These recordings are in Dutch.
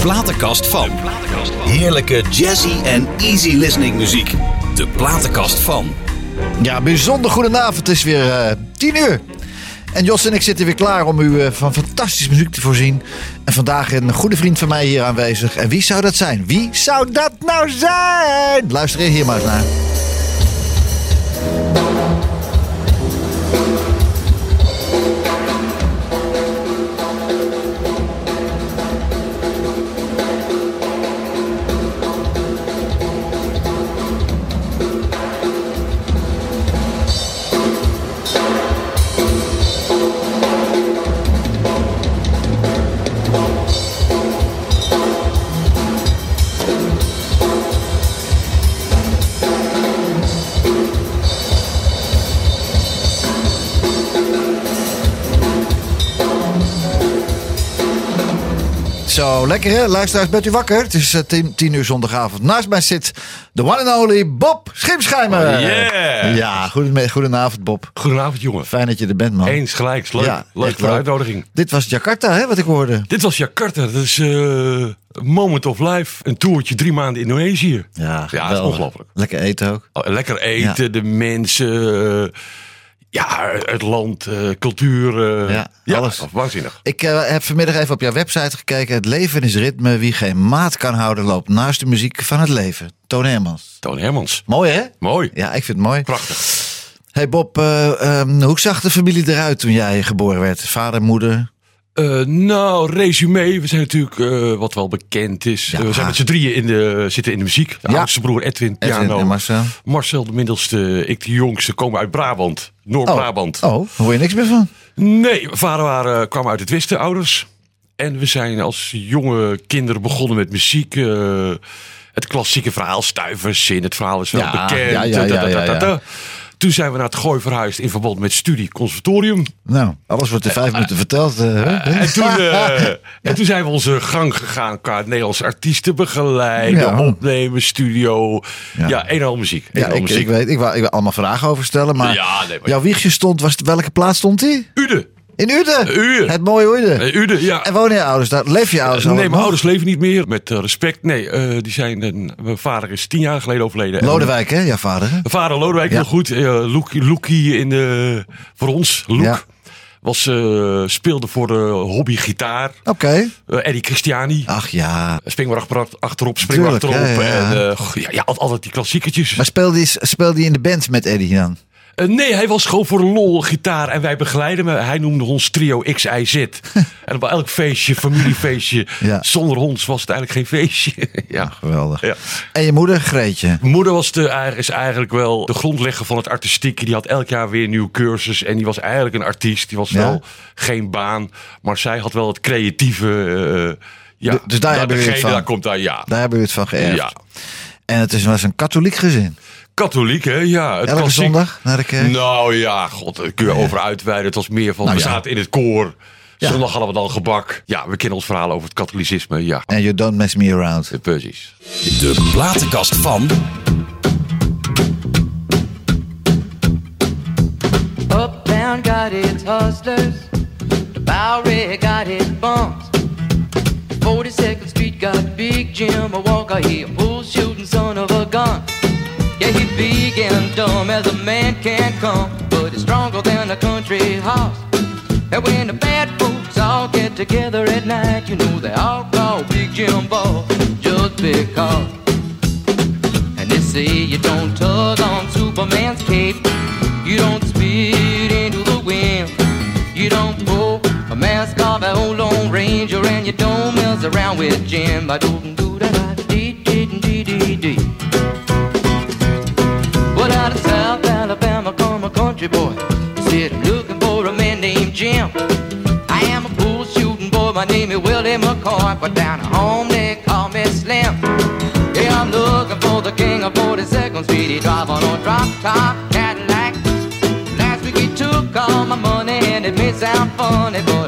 platenkast van. Heerlijke jazzy en easy listening muziek. De platenkast van. Ja, bijzonder goedenavond. Het is weer eh 10 uur. En Jos en ik zitten weer klaar om u eh, van fantastische muziek te voorzien. En vandaag een goede vriend van mij hier aanwezig. En wie zou dat zijn? Wie zou dat nou zijn? Luister hier maar eens naar. Zo, lekker hè? Luisteraars, bent u wakker? Het is eh, tien, tien uur zondagavond. Naast mij zit de one and only Bob Schimschijmer. Oh, yeah. Ja, goeden, goedenavond Bob. Goedenavond, jongen. Fijn dat je er bent, man. Eens gelijk, leuk. Ja, leuk voor de uitnodiging. Dit was Jakarta, hè, wat ik hoorde. Dit was Jakarta. Dat is eh, Moment of Life. Een toertje drie maanden Indonesië. Ja, Ja, dat is ongelooflijk. Lekker eten ook. Oh, Lekker eten, de mensen. Ja, het land, eh, cultuur. eh, Ja, alles. Waanzinnig. Ik eh, heb vanmiddag even op jouw website gekeken. Het leven is ritme. Wie geen maat kan houden, loopt naast de muziek van het leven. Toon Hermans. Toon Hermans. Mooi, hè? Mooi. Ja, ik vind het mooi. Prachtig. Hey Bob, eh, ehm, hoe zag de familie eruit toen jij geboren werd? Vader, moeder? Eh, nou, resume. We zijn natuurlijk eh, wat wel bekend is. Ja. Eh, we zijn met z'n drieën in de, zitten in de muziek. De Ja. oudste broer Edwin, Edwin piano. en Marcel. Marcel, de middelste. Ik, de jongste, komen uit Brabant. Noord-Brabant. Oh, daar hoor je niks meer van? Nee, mijn vader waren, kwam uit het Westen, ouders. En we zijn als jonge kinderen begonnen met muziek. het klassieke verhaal, stuivers in. Het verhaal is wel Ja, bekend. Toen zijn we naar het Gooi verhuisd in verband met studie conservatorium. Nou, alles wordt in vijf minuten verteld. eh? En toen, eh, en toen zijn we onze gang gegaan qua Nederlandse artiesten begeleiden, opnemen, studio. Ja. Een en al muziek. Ja, ik, weet, ik wil allemaal vragen over stellen, maar, jouw wiegje stond, was, welke plaats stond die? Ude. In Uden. Uden. Het mooie Uden. Eh, Ude, ja. En wonen je ouders daar? Leef je ouders nee, allemaal mijn nog? ouders leven niet meer. Met eh, respect. Nee, eh, die zijn. eh, mijn vader is tien jaar geleden overleden. En Lodewijk, hè? Jouw vader, hè? Mijn vader Lodewijk, Ja. heel goed. Uh, Loekie, in de, voor ons, Loek. Ja. Was, eh, speelde voor de hobby gitaar. Oké. Eh, Eddie Christiani. Ach ja. Spring maar achter- achterop, spring maar achterop. ja, ja. En, eh, ja, ja, altijd, die klassiekertjes. Maar speelde speelde je in de band met Eddie dan? Eh, nee, hij was gewoon voor de lol gitaar en wij begeleiden hem. Hij noemde ons trio XIZ. en op elk feestje, familiefeestje, Ja. zonder ons was het eigenlijk geen feestje. ja. Geweldig. Ja. En je moeder, Greetje? Mijn moeder was de, is eigenlijk wel de grondlegger van het artistieke. Die had elk jaar weer een nieuwe cursus. En die was eigenlijk een artiest. Die was Ja. wel geen baan. Maar zij had wel het creatieve. eh, ja, Dus- daar hebben jullie het van? Daar komt daar, ja. Daar hebben we het van geërfd. Ja. En het is, was een katholiek gezin. Katholiek, hè? Ja. Het Elke klassiek- zondag naar de kerk. Nou ja, god, daar kun je over uitweiden. Het was meer van, Nou we ja. zaten in het koor. Ja. Zondag hadden we dan gebak. Ja, we kennen ons verhaal over het katholicisme. Ja, En you don't mess me around. eh, precies. De platenkast van. Uptown got its hustlers, the Bowery got its bumps. 42nd Street got Big Jim, a walker, he a bull shooting son of a gun. Yeah, he big and dumb as a man can come, but he's stronger than a country horse. And when the bad folks all get together at night, you know they all call Big Jim Boss just because. And they say you don't tug on Superman's cape. You don't spit into the wind. You don't pull a mask off an old Lone Ranger. And you don't mess around with Jim. I don't do that. Country boy. Said I'm looking for a man named Jim. I am a pool shooting boy. My name is Willie McCoy. But down at home they call me Slim. Yeah, I'm looking for the king of 42nd Street. He drive on a drop top Cadillac. Last week he took all my money and it may sound funny, but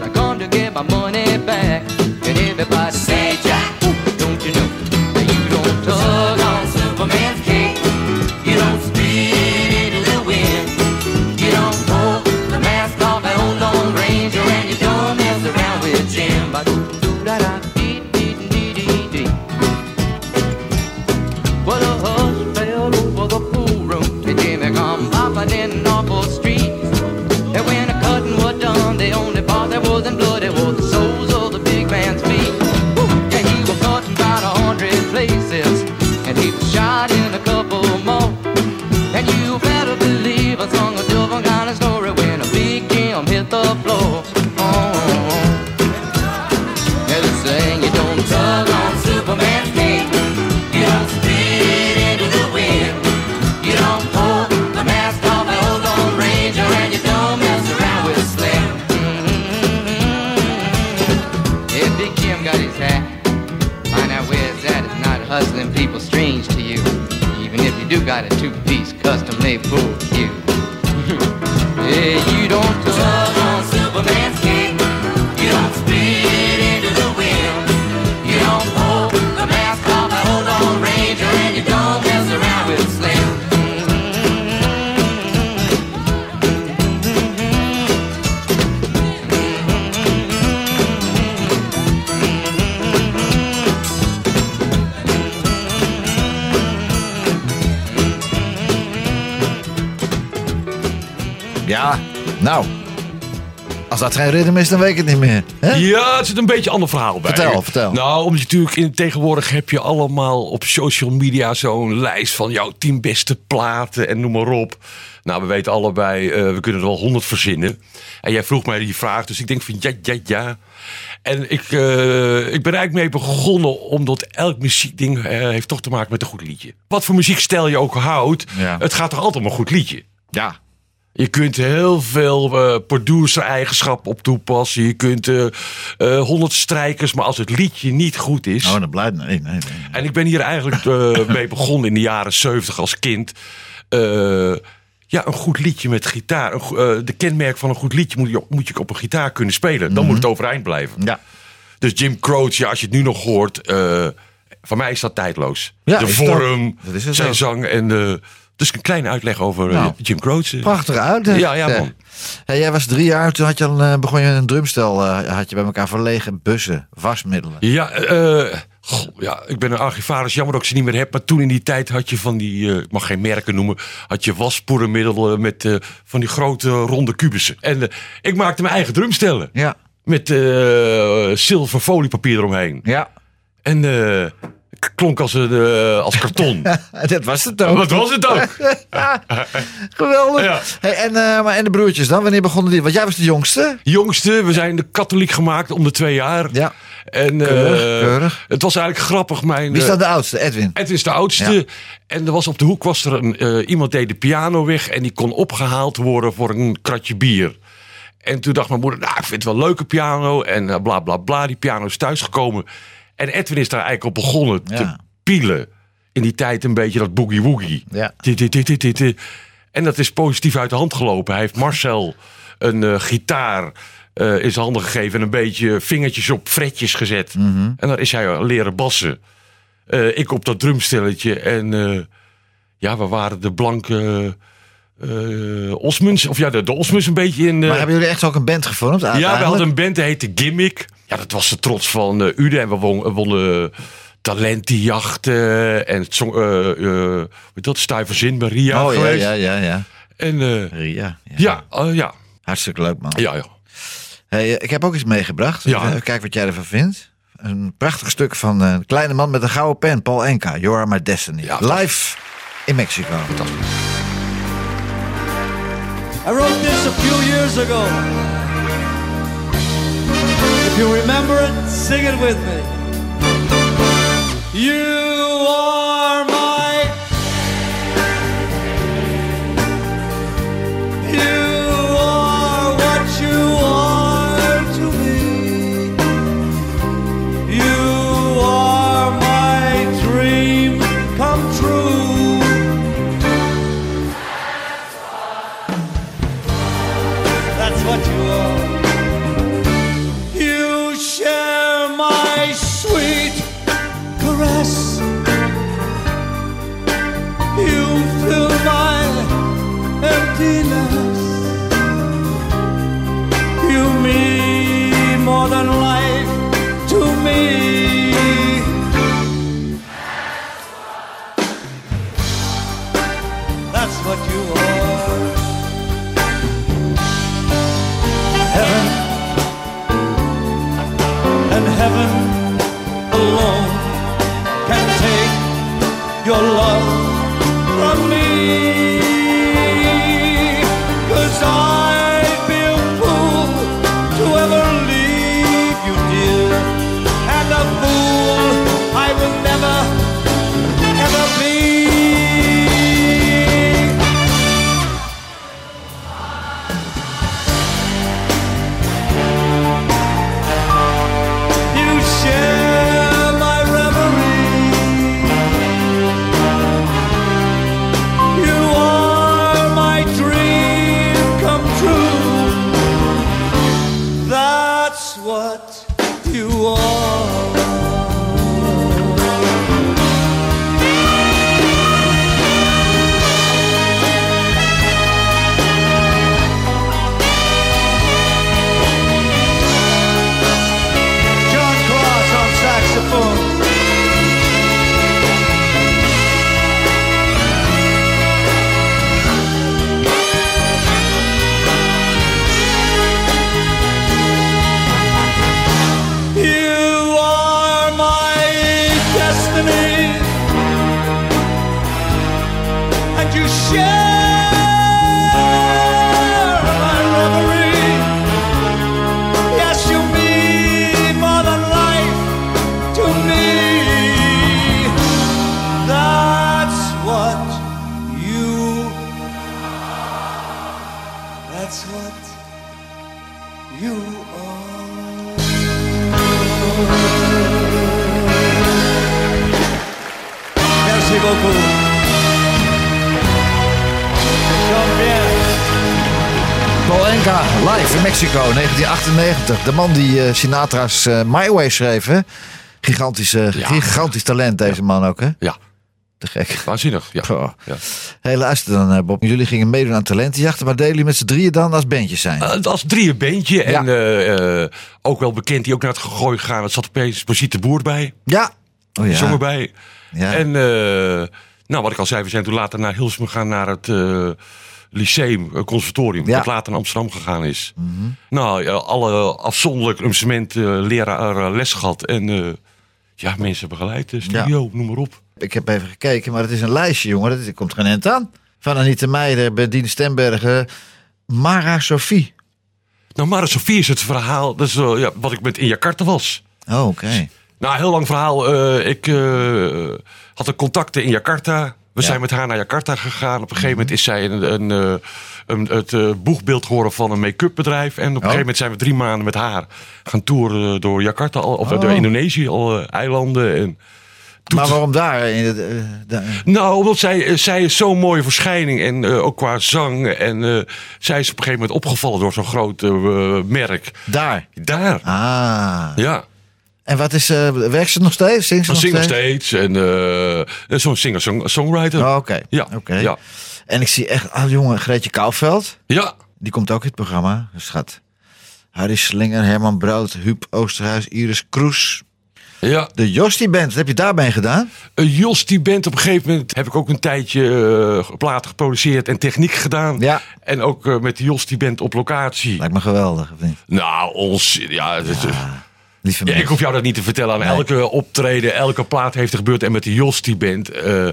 Ritme is, dan weet ik het niet meer. Hè? Ja, het zit een beetje een ander verhaal bij. Vertel, vertel. Nou, omdat je natuurlijk in, tegenwoordig heb je allemaal op social media zo'n lijst van jouw tien beste platen en noem maar op. Nou, we weten allebei, eh, we kunnen er wel honderd verzinnen. En jij vroeg mij die vraag, dus ik denk van ja, ja, ja. En ik, eh, ik ben eigenlijk mee begonnen, omdat elk muziekding eh, heeft toch te maken met een goed liedje. Wat voor muziekstijl je ook houdt, Ja. het gaat toch altijd om een goed liedje. Ja. Je kunt heel veel eh, producer-eigenschappen op toepassen. Je kunt eh, eh, honderd strijkers, maar als het liedje niet goed is. Oh, dat blijft. Nee, nee, nee. En ik ben hier eigenlijk mee begonnen in de jaren 70 als kind. Ja, een goed liedje met gitaar. De kenmerk van een goed liedje moet je, moet je op een gitaar kunnen spelen. Dan moet het overeind blijven. Ja. Dus Jim Croce, ja, als je het nu nog hoort, voor mij is dat tijdloos. Ja, de vorm, zijn zang en de. Dus een kleine uitleg over eh, Nou, Jim Croce. Prachtig uit. hè? Ja, ja, man. Hey, jij was drie jaar, toen had je al, eh, begon je een drumstel eh, had je bij elkaar verlegen. Bussen, wasmiddelen. Ja, eh, goh, ja, ik ben een archivaris. Jammer dat ik ze niet meer heb. Maar toen in die tijd had je van die, ik mag geen merken noemen, had je waspoedermiddelen met van die grote ronde kubussen. En ik maakte mijn eigen drumstellen. Ja. Met zilver foliepapier eromheen. Ja. En klonk als, eh, als karton. Dat was het ook. Wat was het ook? Geweldig. Ja. Hey, en, eh, maar, en de broertjes dan? Wanneer begonnen die? Want jij was de jongste. Jongste, we zijn de katholiek gemaakt om de twee jaar. Ja. En eh, Keurig, keurig. het was eigenlijk grappig. Mijn, Wie is dan de oudste? Edwin. Het is de oudste. Ja. En er was op de hoek was er een, iemand deed de piano weg en die kon opgehaald worden voor een kratje bier. En toen dacht mijn moeder, nou, ik vind het wel een leuke piano en bla bla bla. Die piano is thuisgekomen. En Edwin is daar eigenlijk op begonnen te Ja. pielen. In die tijd een beetje dat boogie woogie. Ja. En dat is positief uit de hand gelopen. Hij heeft Marcel een eh, gitaar eh, in zijn handen gegeven en een beetje vingertjes op fretjes gezet. Mhm. En dan is hij eh, leren bassen. Ik op dat drumstelletje. En ja, we waren de blanke eh Osmunds. Of ja, de, de Osmunds een beetje in... eh, Maar hebben jullie echt ook een band gevormd? ja, we hadden een band, die heette Gimmick. Ja, dat was de trots van eh Ude. En we won- wonnen talentenjachten. En het zong, eh eh, heet dat, Stuyverzin bij Ria Oh ja, geweest. ja, ja, ja. En eh, Ria. Ja. ja, eh, ja, Hartstikke leuk, man. ja, ja. Hey, eh, ik heb ook iets meegebracht. Ja. Even kijken wat jij ervan vindt. Een prachtig stuk van eh, een kleine man met een gouden pen, Paul Enka. You are my destiny. Ja, Live in Mexico. I wrote this a few years ago. If you remember it, sing it with me. You are 1998. De man die eh, Sinatra's eh, My Way schreef, hè? Gigantisch, eh, Ja. gigantisch talent, deze man ook, hè? Ja, Te gek. waanzinnig. Ja. Ja. Hey, luister dan, Bob. Jullie gingen meedoen aan talentenjachten, maar deden jullie met z'n drieën dan als bandjes zijn? Uh, als drieën beentje. En ook wel bekend, die ook naar het gooi gegaan. Er zat opeens Brigitte de Boer bij. ja. Oh ja. zong erbij. ja. En nou, wat ik al zei, we zijn toen later naar Hilsum gegaan naar het Lyceum, eh, conservatorium. Ja. Dat later naar Amsterdam gegaan is. Nou, ja, alle afzonderlijk instrument eh, leraar eh, les gehad. En ja, mensen begeleid, de studio, noem maar op. Ik heb even gekeken, maar het is een lijstje, jongen. Dat komt geen eind aan. Van Anita Meijer, Bedien Stembergen, Mara Sophie. Nou, Mara Sofie is het verhaal, dat is wel, ja, wat ik met in Jakarta was. Oh, oké. Nou, heel lang verhaal. Ik had een contacten in Jakarta. We Ja. zijn met haar naar Jakarta gegaan. Op een gegeven moment is zij een, een, eh, een, het eh, boegbeeld geworden van een make-up bedrijf. En op een gegeven moment zijn we drie maanden met haar gaan toeren door Jakarta. Al, of Oh. door Indonesië, alle eilanden. En Maar waarom daar? In het, eh, daar- nou, omdat zij, eh, zij is zo'n mooie verschijning. En eh, ook qua zang. En eh, zij is op een gegeven moment opgevallen door zo'n groot eh, merk. daar. Daar. Ah. Ja. En wat is, eh werkt ze nog steeds? Zingt ze Ze nog zingt nog steeds? steeds. En eh, zo'n singer-songwriter. Oh, Oké. Ja, Oké. ja. En ik zie echt, ah jongen, Greetje Kouwveld. Ja. Die komt ook in het programma. Gaat Harry Slinger, Herman Brood, Huub Oosterhuis, Iris Kroes. Ja, De Jostie Band, wat heb je daarbij gedaan? uh, Jos die band op een gegeven moment heb ik ook een tijdje uh, platen geproduceerd en techniek gedaan. Ja. En ook uh, met de Jos die band op locatie. Lijkt me geweldig, of niet? Nou, ons, ja, het is- Lieve ja, ik hoef jou dat niet te vertellen. Aan Nee. elke optreden, elke plaat heeft er gebeurd. En met de Jos die band, eh,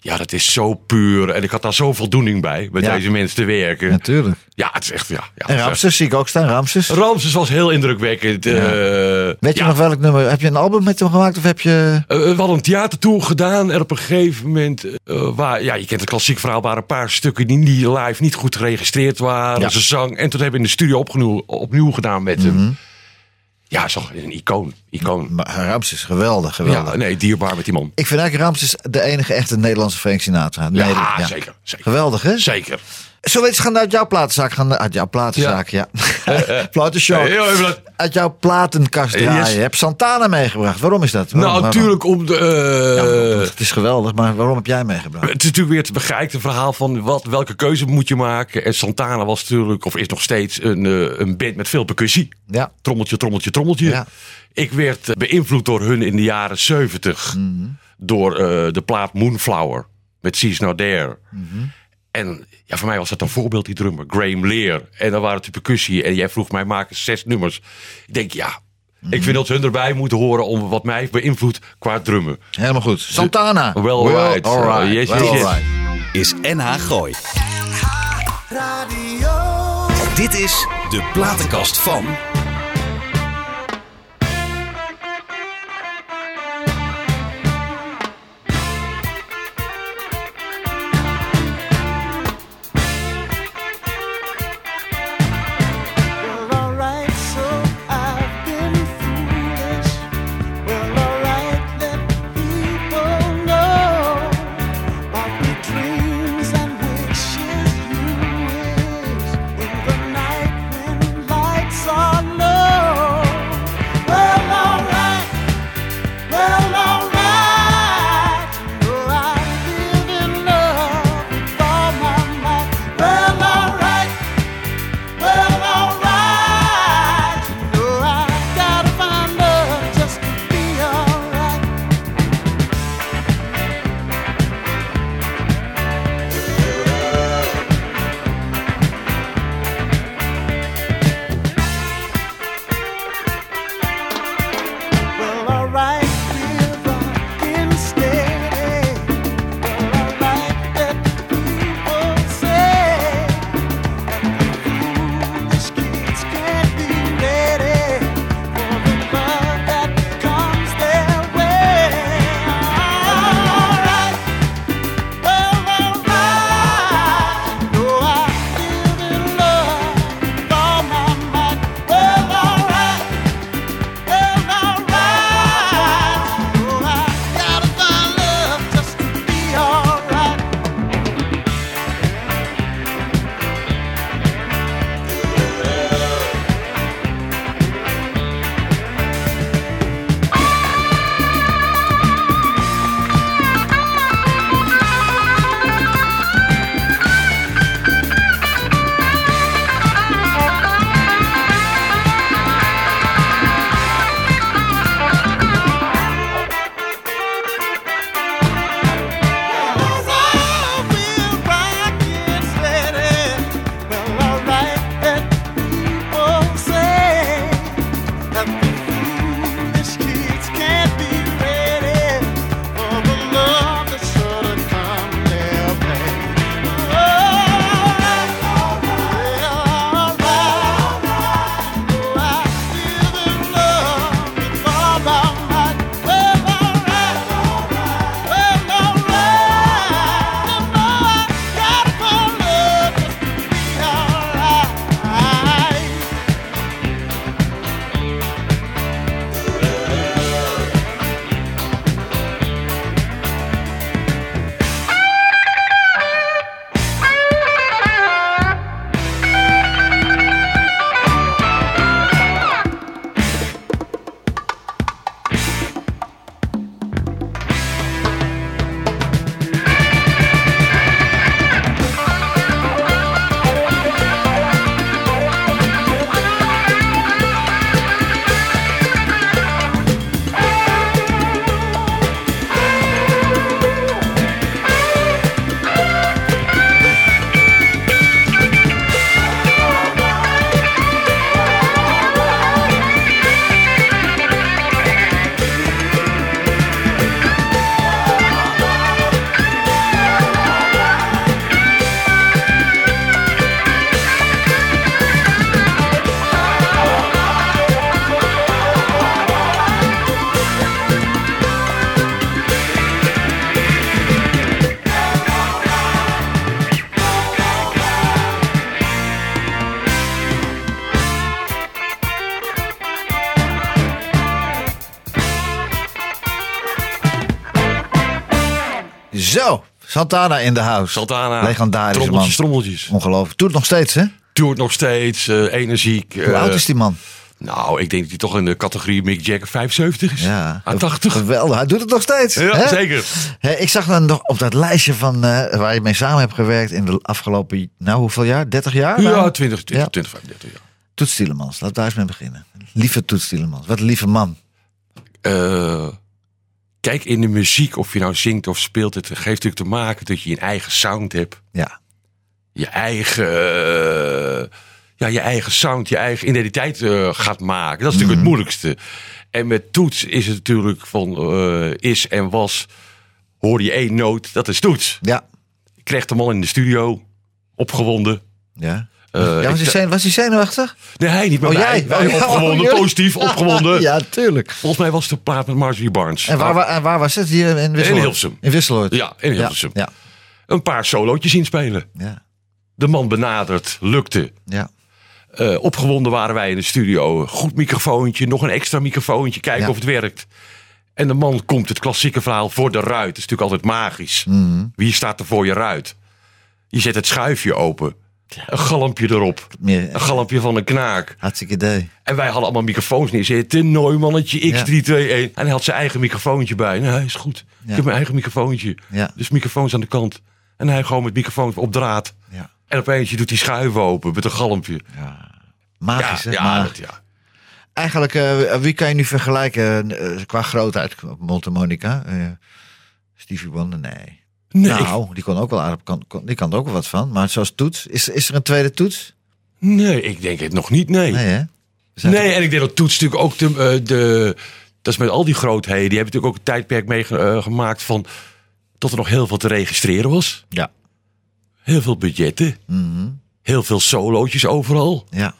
ja, dat is zo puur. En ik had daar zoveel voldoening bij, met Ja. deze mensen te werken. Natuurlijk. Ja, het is echt, ja. ja En Ramses zie ik ook staan, Ramses. Ramses was heel indrukwekkend. eh, Weet je ja. nog welk nummer? Heb je een album met hem gemaakt of heb je... Eh, we hadden een theatertour gedaan en op een gegeven moment, waar, ja, je kent het klassiek verhaal, waren een paar stukken die, die live niet goed geregistreerd waren. Ja. Ze zang en toen hebben we in de studio opnieuw, opnieuw gedaan met Mhm. hem. Ja, is toch een icoon. icoon. Maar Ramses, geweldig, geweldig. Ja, nee, dierbaar met die man. Ik vind eigenlijk Ramses de enige echte Nederlandse Frank Sinatra. Ja, Nederland, zeker. zeker. Geweldig, hè? Zeker. Zullen we eens gaan uit jouw platenzaak gaan? Uit jouw platenzaak, ja. Dat- Uit jouw platenkast Yes. draaien. Je hebt Santana meegebracht. Waarom is dat? Waarom- nou, natuurlijk om de... eh, het is geweldig, maar waarom heb jij meegebracht? Het is natuurlijk weer het begrijpte verhaal van wat, welke keuze moet je maken. En Santana was natuurlijk, of is nog steeds, een, eh, een band met veel percussie. Ja. Trommeltje, trommeltje, trommeltje. Ja. Ik werd eh, beïnvloed door hun in de jaren 70. Mhm. Door eh, de plaat Moonflower. Met She's Not There. Mhm. En ja, voor mij was dat een voorbeeld, die drummer, Graham Lear. En dan waren het de percussie. En jij vroeg mij, maken zes nummers. Ik denk, ja, ik vind dat ze hun erbij moeten horen om wat mij beïnvloedt qua drummen. Helemaal goed. Santana. Well, alright. alright. Uh, yes, Well, yes, yes. Is NH Gooi. Dit is de platenkast van. Zo, Santana in de house. Santana. Legendarische man. Trommeltjes, trommeltjes. Ongelooflijk. Doet het nog steeds, hè? Toert nog steeds, eh, energiek. Hoe eh, oud is die man? Nou, ik denk dat hij toch in de categorie Mick Jagger 75 is. Ja. Aan 80. Geweldig. Hij doet het nog steeds. Ja, hè? zeker. Hè, ik zag dan nog op dat lijstje van eh, waar je mee samen hebt gewerkt in de afgelopen, nou hoeveel jaar? 30 jaar? Ja, Nou, 20, 20, Ja. 20 35 jaar. Toets Tielemans. Laten we daar eens mee beginnen. Lieve Toets Tielemans. Wat een lieve man. Eh, kijk, in de muziek, of je nou zingt of speelt, het geeft natuurlijk te maken dat je een eigen sound hebt. Ja. je eigen, eh, ja, je eigen sound, je eigen identiteit eh, gaat maken. Dat is natuurlijk het moeilijkste. En met toets is het natuurlijk van eh, is en was. Hoor je één noot, dat is toets. Ja. Ik kreeg de man in de studio, opgewonden. Ja. Eh, ja, was, hij zijn, was hij zenuwachtig? Nee, hij niet, maar Oh, wij, jij? wij Oh, opgewonden, oh, positief, opgewonden. ja, tuurlijk. Volgens mij was het de plaat met Marjorie Barnes. En waar, waar, was het? Hier in Wisseloord? In Hilversum. In Wisseloord. Ja, in Hilversum. Ja, Een paar solootjes inspelen. ja, De man benaderd, lukte. ja. Eh, opgewonden waren wij in de studio. Goed microfoontje, nog een extra microfoontje, kijken Ja. of het werkt. En de man komt het klassieke verhaal voor de ruit. Het is natuurlijk altijd magisch. Mhm. Wie staat er voor je ruit? Je zet het schuifje open. Een galmpje erop. Meer, Een galmpje van een knaak. hartstikke idee. En wij hadden allemaal microfoons neerzitten. Nooimannetje X321. En hij had zijn eigen microfoontje bij. Nou, hij is goed. Ja. Ik heb mijn eigen microfoontje. Ja. Dus microfoons aan de kant. En hij gewoon met microfoons op draad. Ja. En opeens doet hij schuiven open met een galmpje. Magisch, ja, hè? ja, dat, ja. Eigenlijk, eh, wie kan je nu vergelijken eh, qua grootheid? Montemonica? eh Stevie Wonder? Nee. Nee, ik- nou, die kon ook wel aardig, kan, kon- die kan er ook wel wat van. Maar zoals toets, is, is er een tweede toets? nee, ik denk het nog niet. Nee. Nee, Nee, en ik denk dat Toets natuurlijk ook de, eh, de. Dat is met al die grootheden. Die hebben natuurlijk ook een tijdperk meegemaakt van. Dat er nog heel veel te registreren was. Ja. Heel veel budgetten. Mhm. Heel veel solootjes overal. Ja.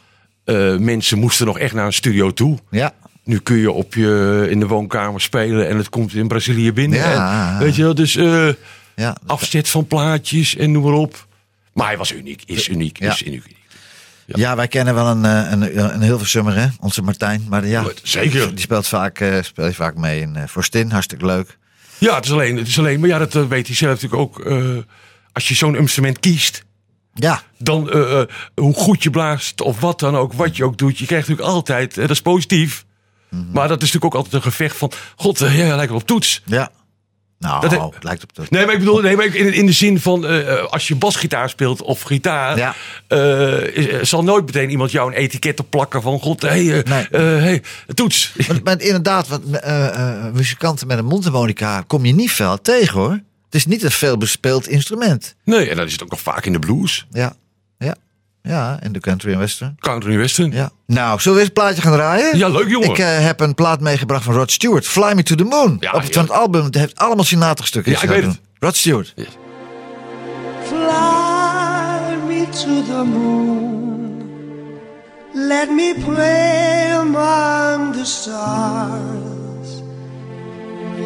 Eh, mensen moesten nog echt naar een studio toe. Ja. Nu kun je op je, in de woonkamer spelen en het komt in Brazilië binnen. Ja. En, weet je wel, dus eh, Ja. afzet van plaatjes en noem maar op. Maar hij was uniek, is uniek, Ja. is uniek. Ja, wij kennen wel een, eh, een, een Hilversummer, hè? Onze Martijn. Maar ja, Zeker. die speelt vaak, eh speelt vaak mee in uh, Forstin. Hartstikke leuk. Ja, het is alleen, het is alleen maar ja, dat eh, weet hij zelf natuurlijk ook. eh, als je zo'n instrument kiest, Ja, dan eh, eh, hoe goed je blaast of wat dan ook, wat je ook doet, je krijgt natuurlijk altijd, eh, dat is positief. Mhm. Maar dat is natuurlijk ook altijd een gevecht van, god, eh, ja, lijkt wel op toets. ja. Nou, Dat- het lijkt op dat. Nee, maar ik bedoel, nee, maar in, in de zin van eh, eh, als je basgitaar speelt of gitaar, Ja. eh, is- zal nooit meteen iemand jou een etiket op plakken van god, hé, hey, Nee. hey, toets. Maar, maar inderdaad, muzikanten met een mondharmonica kom je niet veel tegen, hoor. Het is niet een veel bespeeld instrument. Nee, en dat is het ook nog vaak in de blues, Ja, ja. In de country en western. country en western. Ja. Nou, zullen we eens een plaatje gaan draaien? Ja, leuk, jongen. Ik eh, heb een plaat meegebracht van Rod Stewart. Fly Me to the Moon. Ja, Op het, ja. van het album. Het heeft allemaal Sinatra-stukken. Ja, ik weet het. Rod Stewart. Fly me to the moon. Let me play among the stars.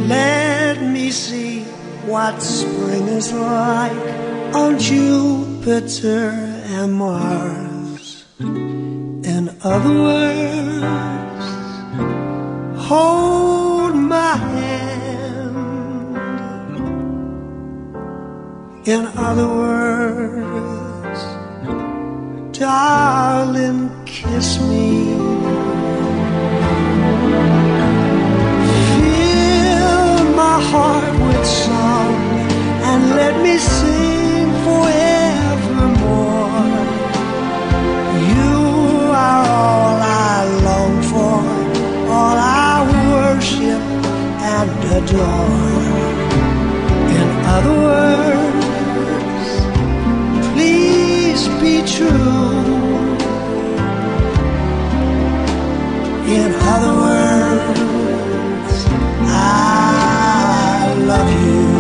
Let me see what spring is like on Jupiter and Mars. In other words, hold my hand. In other words, darling, kiss me. Fill my heart with song and let me sing adore. In other words, please be true. In other words, I love you.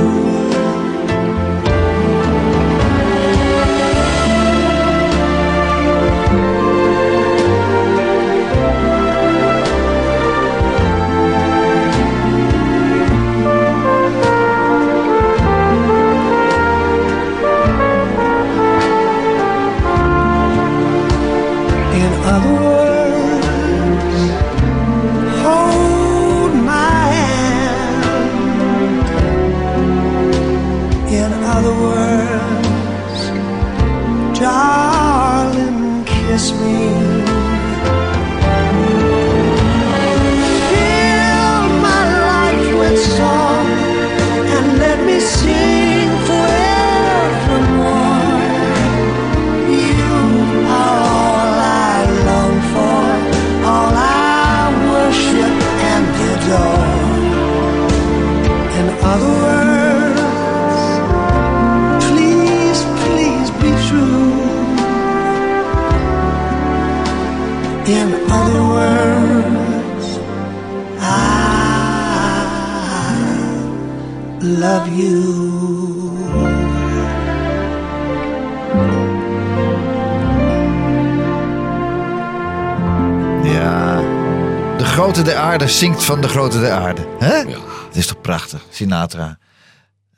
Aarde zingt van de grote der aarde. Hè? Ja. Het is toch prachtig. Sinatra.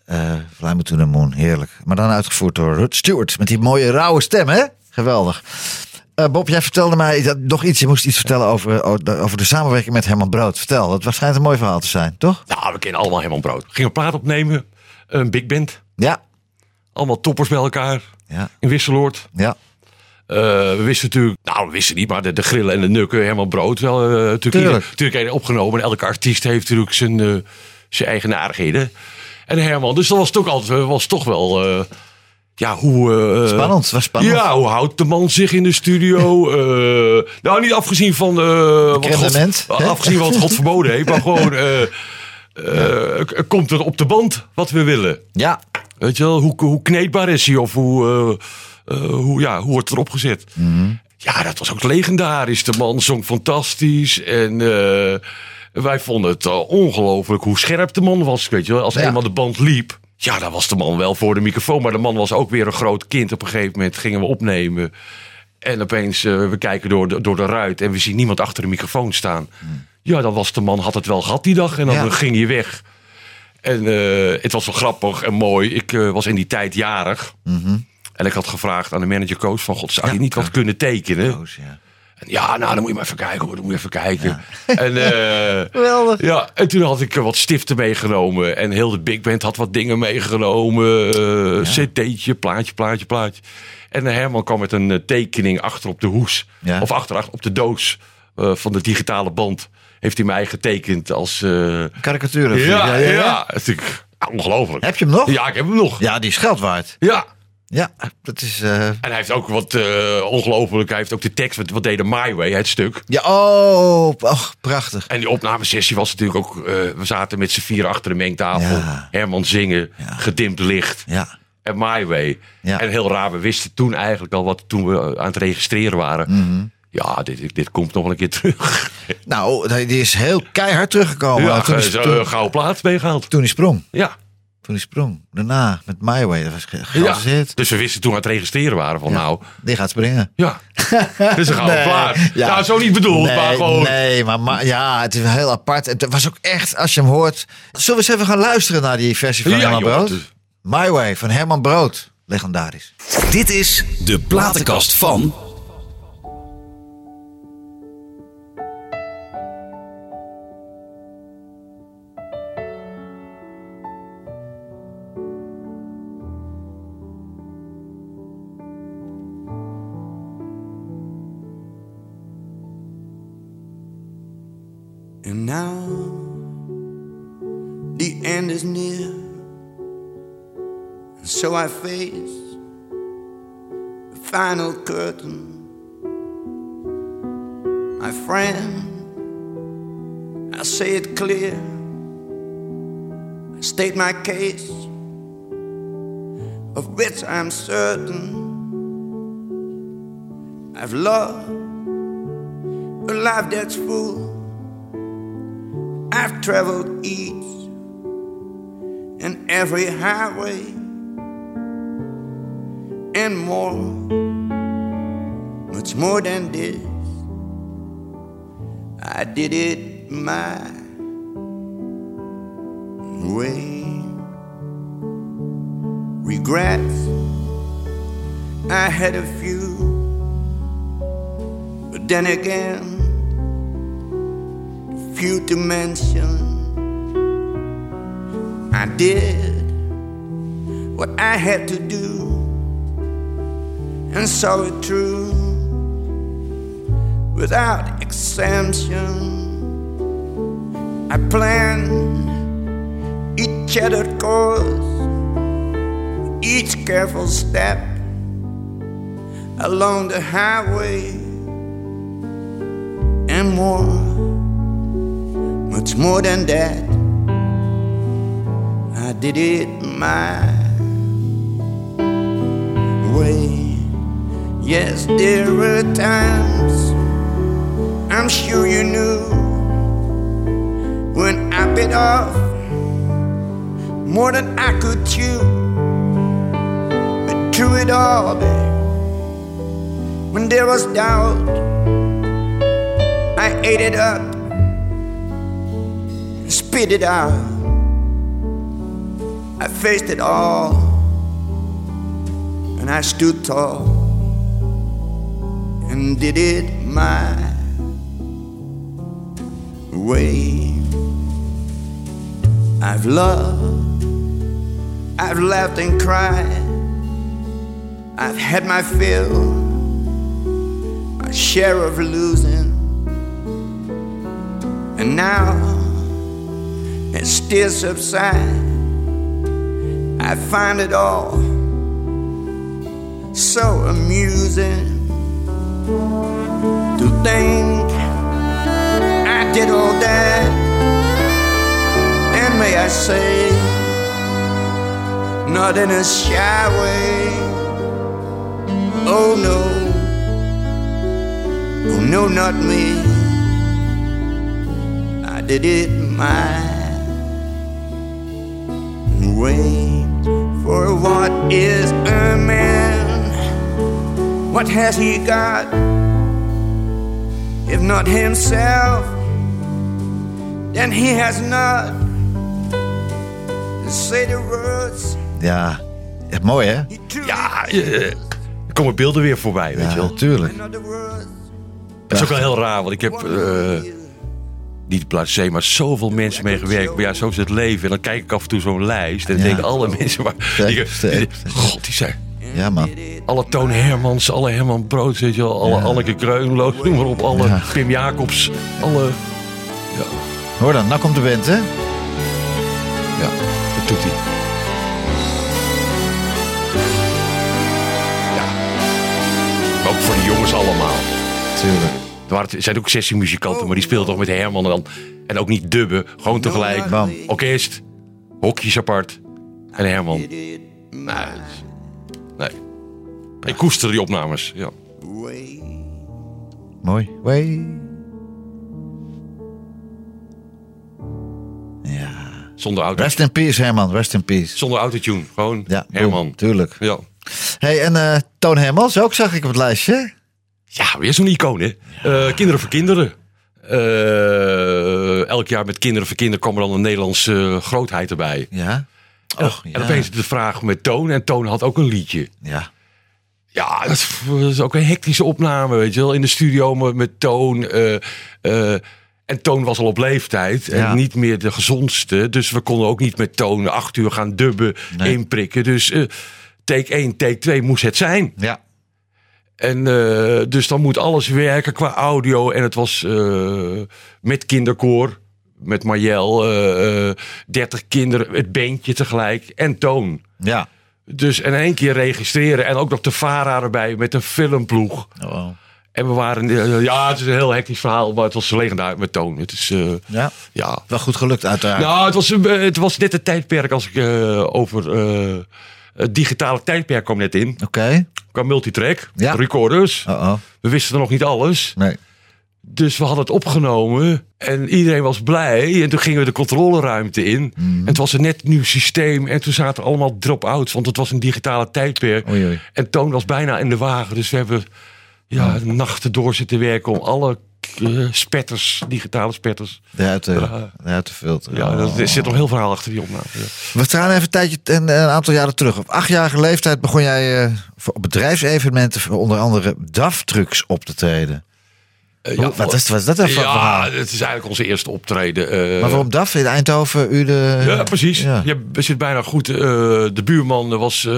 Eh Fly Me to the Moon. Heerlijk. Maar dan uitgevoerd door Rod Stewart. Met die mooie rauwe stem, hè? Geweldig. Eh, Bob, jij vertelde mij dat, nog iets. Je moest iets vertellen over, over de samenwerking met Herman Brood. Vertel, dat was schijnt een mooi verhaal te zijn, toch? Nou, we kennen allemaal Herman Brood. Gingen een plaat opnemen. Een big band. Ja. Allemaal toppers bij elkaar. Ja. In Wisseloord. Ja. Eh, we wisten natuurlijk, nou we wisten niet, maar de, de grillen en de nukken, Herman Brood wel eh, natuurlijk, Tuurlijk. ieder- natuurlijk een opgenomen. En elke artiest heeft natuurlijk zijn, eh, zijn eigenaardigheden. En Herman, dus dat was toch altijd, was toch wel, ja hoe... Spannend, was spannend. Ja, hoe houdt de man zich in de studio? Nou, niet afgezien van eh wat God, afgezien van wat God verboden heeft, maar gewoon komt het op de band wat we willen? Ja. Weet je wel, hoe, hoe kneedbaar is hij of hoe, hoe, ja, hoe wordt het erop gezet? Ja, dat was ook legendarisch. De man zong fantastisch en eh, wij vonden het eh, ongelooflijk hoe scherp de man was. Weet je wel, als Ja. eenmaal de band liep, ja, dan was de man wel voor de microfoon. Maar de man was ook weer een groot kind. Op een gegeven moment gingen we opnemen. En opeens, eh, we kijken door de, door de ruit en we zien niemand achter de microfoon staan. Ja, dan was de man, had het wel gehad die dag en dan Ja. ging hij weg. En eh, het was wel grappig en mooi. Ik eh, was in die tijd jarig. En ik had gevraagd aan de manager coach van... God, zou je Ja, niet wat kunnen tekenen? Ja. En ja, nou, dan moet je maar even kijken hoor. Dan moet je even kijken. En, eh, Geweldig. ja, en toen had ik eh, wat stiften meegenomen. En heel de big band had wat dingen meegenomen. eh cd'tje, plaatje, plaatje, plaatje. En Herman kwam met een tekening achter op de hoes. Ja. Of achter, achter op de doos eh, van de digitale band. Heeft hij mij getekend als... eh, Karikaturen. ja, ja, ja. Ongelooflijk. Heb je hem nog? Ja, ik heb hem nog. Ja, die is geld waard. Ja. Ja, dat is... eh, En hij heeft ook wat eh, ongelooflijk. Hij heeft ook de tekst. Wat, wat deed de My Way, het stuk. Ja, oh, oh, prachtig. En die opnamesessie was natuurlijk ook. eh, we zaten met z'n vier achter de mengtafel. Ja. Herman zingen, gedimd licht. Ja. En My Way. Ja. En heel raar, we wisten toen eigenlijk al wat toen we aan het registreren waren. Mhm. Ja, dit, dit komt nog een keer terug. Nou, die is heel keihard teruggekomen. ja, toen, zo, toen, een gouden plaat meegehaald. toen hij sprong. Ja. Toen hij sprong. Daarna, met My Way. Dat was ja. Dus we wisten toen we aan het registreren waren van nou, Die gaat springen. ja, is een gouden Nee, plaat. ja. Nou, zo niet bedoeld, nee, maar gewoon. Nee, maar, maar ja, het is heel apart. Het was ook echt, als je hem hoort... Zullen we eens even gaan luisteren naar die versie van Ja, Herman Brood? is- My Way van Herman Brood. Legendarisch. Dit is de platenkast van. And now the end is near, and so I face the final curtain. My friend, I say it clear, I state my case, of which I'm certain. I've loved a life that's full. I've traveled each and every highway and more, much more than this. I did it my way. Regrets, I had a few, but then again, few to mention. I did what I had to do and saw it through without exemption. I planned each shattered course, each careful step along the highway and more more than that. I did it my way. Yes, there were times I'm sure you knew when I bit off more than I could chew. But through it all, babe, when there was doubt, I ate it up spit it out. I faced it all and I stood tall and did it my way. I've loved, I've laughed and cried, I've had my fill, my share of losing, and now still subsides. I find it all so amusing to think I did all that. And may I say, not in a shy way. Oh no, oh no, not me. I did it my way. For what is a man? What has he got? If not himself, then he has not. To say the words Ja, ja mooi hè? Ja, eh, er komen beelden weer voorbij, weet je Ja, wel. natuurlijk. another words. Dat is ook wel heel raar, want ik heb eh, niet se, maar zoveel mensen mee gewerkt. Maar ja, zo is het leven. En dan kijk ik af en toe zo'n lijst en dan Ja. denk ik alle mensen waar. Die-. God, die zijn. Ja man. Alle Toon Hermans, alle Herman Brood, weet je wel. Alle Anneke Kreunloos, noem maar op. Alle Ja. Pim Jacobs. Alle. Hoor dan, nou komt de band hè? Ja, dat doet hij. Ja. Ook voor de jongens allemaal. Tuurlijk. Er zijn ook sessiemuzikanten, maar die speelden toch met Herman dan. En ook niet dubben, gewoon tegelijk. Bam. Orkest, hokjes apart. En Herman. Nee. nee. Ik koester die opnames. Ja. Mooi. Way. Ja. Zonder auto. Rest in peace Herman, rest in peace. Zonder autotune. Gewoon Ja, Herman. boom, tuurlijk. Ja. hey, en eh, Toon Hermans ook zag ik op het lijstje. Ja, weer zo'n icoon, hè? Eh, kinderen voor kinderen. Eh, elk jaar met kinderen voor kinderen kwam er dan een Nederlandse eh, grootheid erbij. Ja. Och, ja. En opeens de vraag met Toon. En Toon had ook een liedje. Ja. Ja, dat is, dat is ook een hectische opname, weet je wel. In de studio met, met Toon. en Toon was al op leeftijd en Ja. niet meer de gezondste. Dus we konden ook niet met Toon acht uur gaan dubben, Nee. inprikken. Dus take 1, take 2 moest het zijn. Ja. En eh, dus dan moet alles werken qua audio. En het was eh, met kinderkoor, met Marjel, eh, 30 kinderen, het bandje tegelijk en Toon. Ja. Dus in één keer registreren en ook nog de VARA erbij met een filmploeg. Oh. En we waren, eh, ja, het is een heel hectisch verhaal, maar het was legendarisch met Toon. Het is, Ja. ja. Wel goed gelukt uiteraard. Nou, het was, het was net het tijdperk als ik over het digitale tijdperk kwam net in. Oké. Qua multitrack, Ja. recorders. Oh. We wisten er nog niet alles. Nee. Dus we hadden het opgenomen en iedereen was blij. En toen gingen we de controleruimte in. Mhm. En het was een net nieuw systeem. En toen zaten allemaal drop-outs, want het was een digitale tijdperk. Oei, oei. En Toon was bijna in de wagen. Dus we hebben ja, Oh. nachten door zitten werken om alle eh, spetters, digitale spetters. Ja. te filteren. Ja, Oh. er zit nog heel verhaal achter die opname. Ja. We gaan even een tijdje, een, een aantal jaren terug. Op achtjarige leeftijd begon jij eh, voor, op bedrijfsevenementen voor onder andere DAF-trucks op te treden. Eh, Hoe- wat, is, wat is dat even voor ja, verhaal? het is eigenlijk onze eerste optreden. Maar waarom DAF in Eindhoven? U de, Ja, precies. Ja. Je zit bijna goed. de buurman was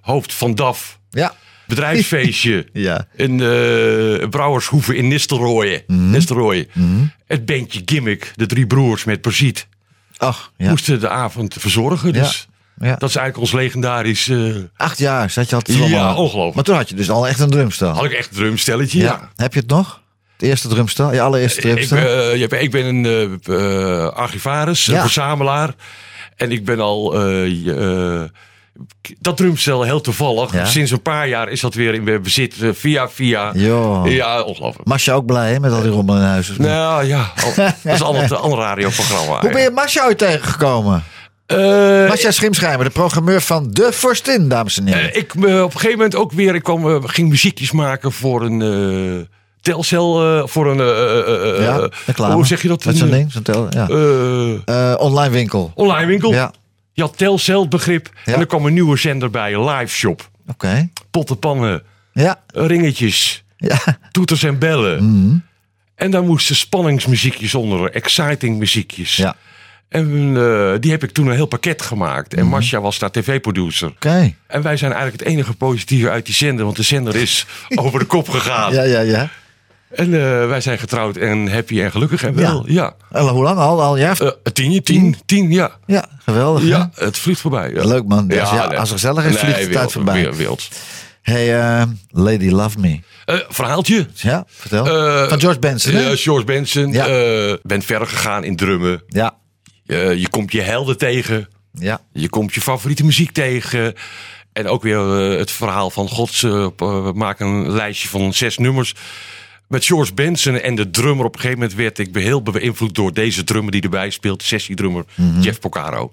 hoofd van DAF. Ja. Bedrijfsfeestje. Ja. In uh, Brouwershoeve in Nistelrooy. Mhm. Nistelrooy. Het bandje Gimmick, de drie broers met Persiet, Ach, ja. moesten de avond verzorgen. Dus ja. dat is eigenlijk ons legendarisch. eh, Acht jaar zat je al te Ja, ongelooflijk. Maar toen had je dus al echt een drumstel. had ik echt een drumstelletje. Ja. Heb je het nog? Het eerste drumstel? Je allereerste Ik, drumstel? ben, eh, ik ben een eh, archivaris, Ja. een verzamelaar. En ik ben al Dat drumstel heel toevallig. Ja? Sinds een paar jaar is dat weer in bezit eh, via via. Ja, ongelooflijk. Masja ook blij hè, met al die rommel in huis. Nou ja, al- dat is al een ander radioprogramma. Hoe ben je Masja ooit tegengekomen? Eh, Masja Schimschijmer, de programmeur van De Vorstin, dames en heren. Eh, ik op een gegeven moment ook weer. Ik kwam, ging muziekjes maken voor een telcel. voor een. ja, hoe zeg je dat? Met zo'n ding, zo'n tel, ja. online winkel. online winkel. Ja, Je had telcel begrip. Ja. En er kwam een nieuwe zender bij. Live shop. oké. Pottenpannen. Ja, Ringetjes. ja. Toeters en bellen. Mhm. En daar moesten spanningsmuziekjes onder. Exciting muziekjes. Ja. En eh, die heb ik toen een heel pakket gemaakt. En Masha was daar tv-producer. En wij zijn eigenlijk het enige positieve uit die zender. Want de zender is over de kop gegaan. Ja, ja, ja. En eh, wij zijn getrouwd en happy en gelukkig en wel. Ja. En hoe lang al? Al een jaar? Eh, tien, tien, tien, ja. ja, geweldig. hè? Ja, het vliegt voorbij. Ja. Leuk, man. Dus ja, als het gezellig is, vliegt de tijd voorbij. wild. Hey, eh, Lady Love Me. Verhaaltje. Ja, vertel. Van George Benson, hè? George Benson. Ja. Bent verder gegaan in drummen. Ja, je komt je helden tegen. ja. Je komt je favoriete muziek tegen. En ook weer het verhaal van Gods. maak een lijstje van zes nummers. Met George Benson en de drummer. Op een gegeven moment werd ik heel beïnvloed door deze drummer die erbij speelt. Sessiedrummer Mhm. Jeff Porcaro.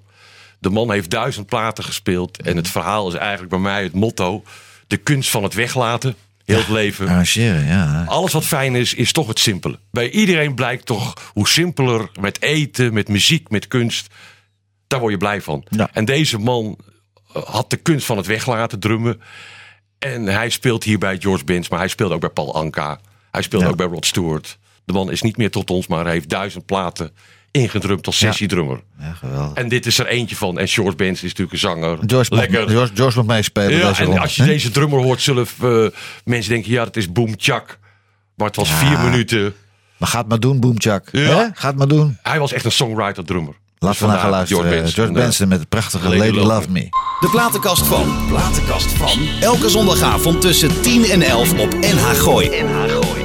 De man heeft duizend platen gespeeld. En het verhaal is eigenlijk bij mij het motto. De kunst van het weglaten. Heel het leven. Arrangeren, ja. Alles wat fijn is, is toch het simpele. Bij iedereen blijkt toch hoe simpeler met eten, met muziek, met kunst. Daar word je blij van. Ja. En deze man eh, had de kunst van het weglaten drummen. En hij speelt hier bij George Benz, maar hij speelt ook bij Paul Anka. Hij speelt Ja. ook bij Rod Stewart. De man is niet meer tot ons, maar hij heeft duizend platen ingedrumd als sessiedrummer. Ja, geweldig. En dit is er eentje van. En George Benz is natuurlijk een zanger. George, Lekker. Mag, George, George mag meespelen. Ja, en als je deze drummer hoort, zullen eh, mensen denken: ja, dat is Boom. Maar het was Ja. vier minuten. Maar ga het maar doen, Boomchak. Ja. Hè? Ga het maar doen. Hij was echt een songwriter-drummer. Laten we naar gaan luisteren. George Benson, met het prachtige Lady, Love Me. De platenkast van. Platenkast van. Elke zondagavond tussen 10 en 11 op NH Gooi. NH Gooi.